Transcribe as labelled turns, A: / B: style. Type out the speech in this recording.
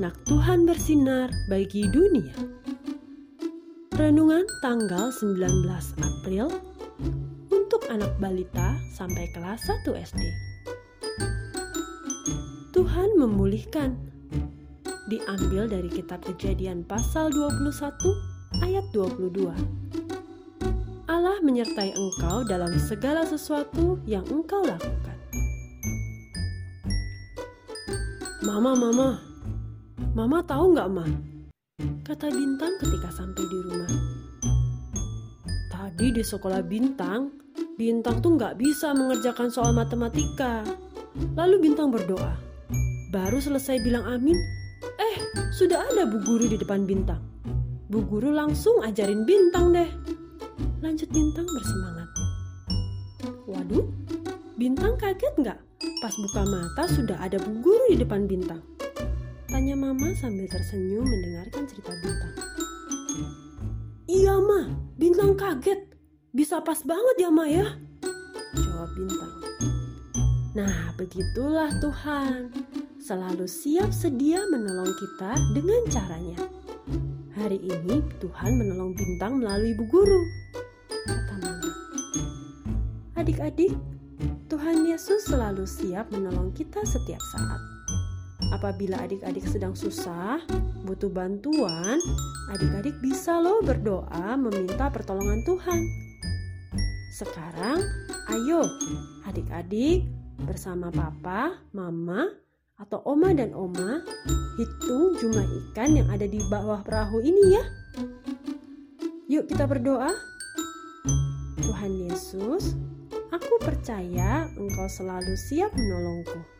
A: anak Tuhan bersinar bagi dunia. Renungan tanggal 19 April untuk anak balita sampai kelas 1 SD. Tuhan memulihkan. Diambil dari kitab Kejadian pasal 21 ayat 22. Allah menyertai engkau dalam segala sesuatu yang engkau lakukan. Mama, mama, mama tahu nggak, Ma? Kata Bintang ketika sampai di rumah. Tadi di sekolah Bintang, Bintang tuh nggak bisa mengerjakan soal matematika. Lalu Bintang berdoa. Baru selesai bilang amin, eh sudah ada Bu Guru di depan Bintang. Bu Guru langsung ajarin Bintang deh. Lanjut Bintang bersemangat. Waduh, Bintang kaget nggak? Pas buka mata sudah ada Bu Guru di depan Bintang. Tanya Mama sambil tersenyum mendengarkan cerita Bintang. Iya, Ma. Bintang kaget. Bisa pas banget ya, Ma ya? Jawab Bintang. Nah, begitulah Tuhan. Selalu siap sedia menolong kita dengan caranya. Hari ini Tuhan menolong Bintang melalui Bu Guru. Kata Mama. Adik-adik, Tuhan Yesus selalu siap menolong kita setiap saat. Apabila adik-adik sedang susah, butuh bantuan, adik-adik bisa loh berdoa meminta pertolongan Tuhan. Sekarang, ayo adik-adik bersama papa, mama, atau oma dan oma hitung jumlah ikan yang ada di bawah perahu ini ya. Yuk kita berdoa. Tuhan Yesus, aku percaya Engkau selalu siap menolongku.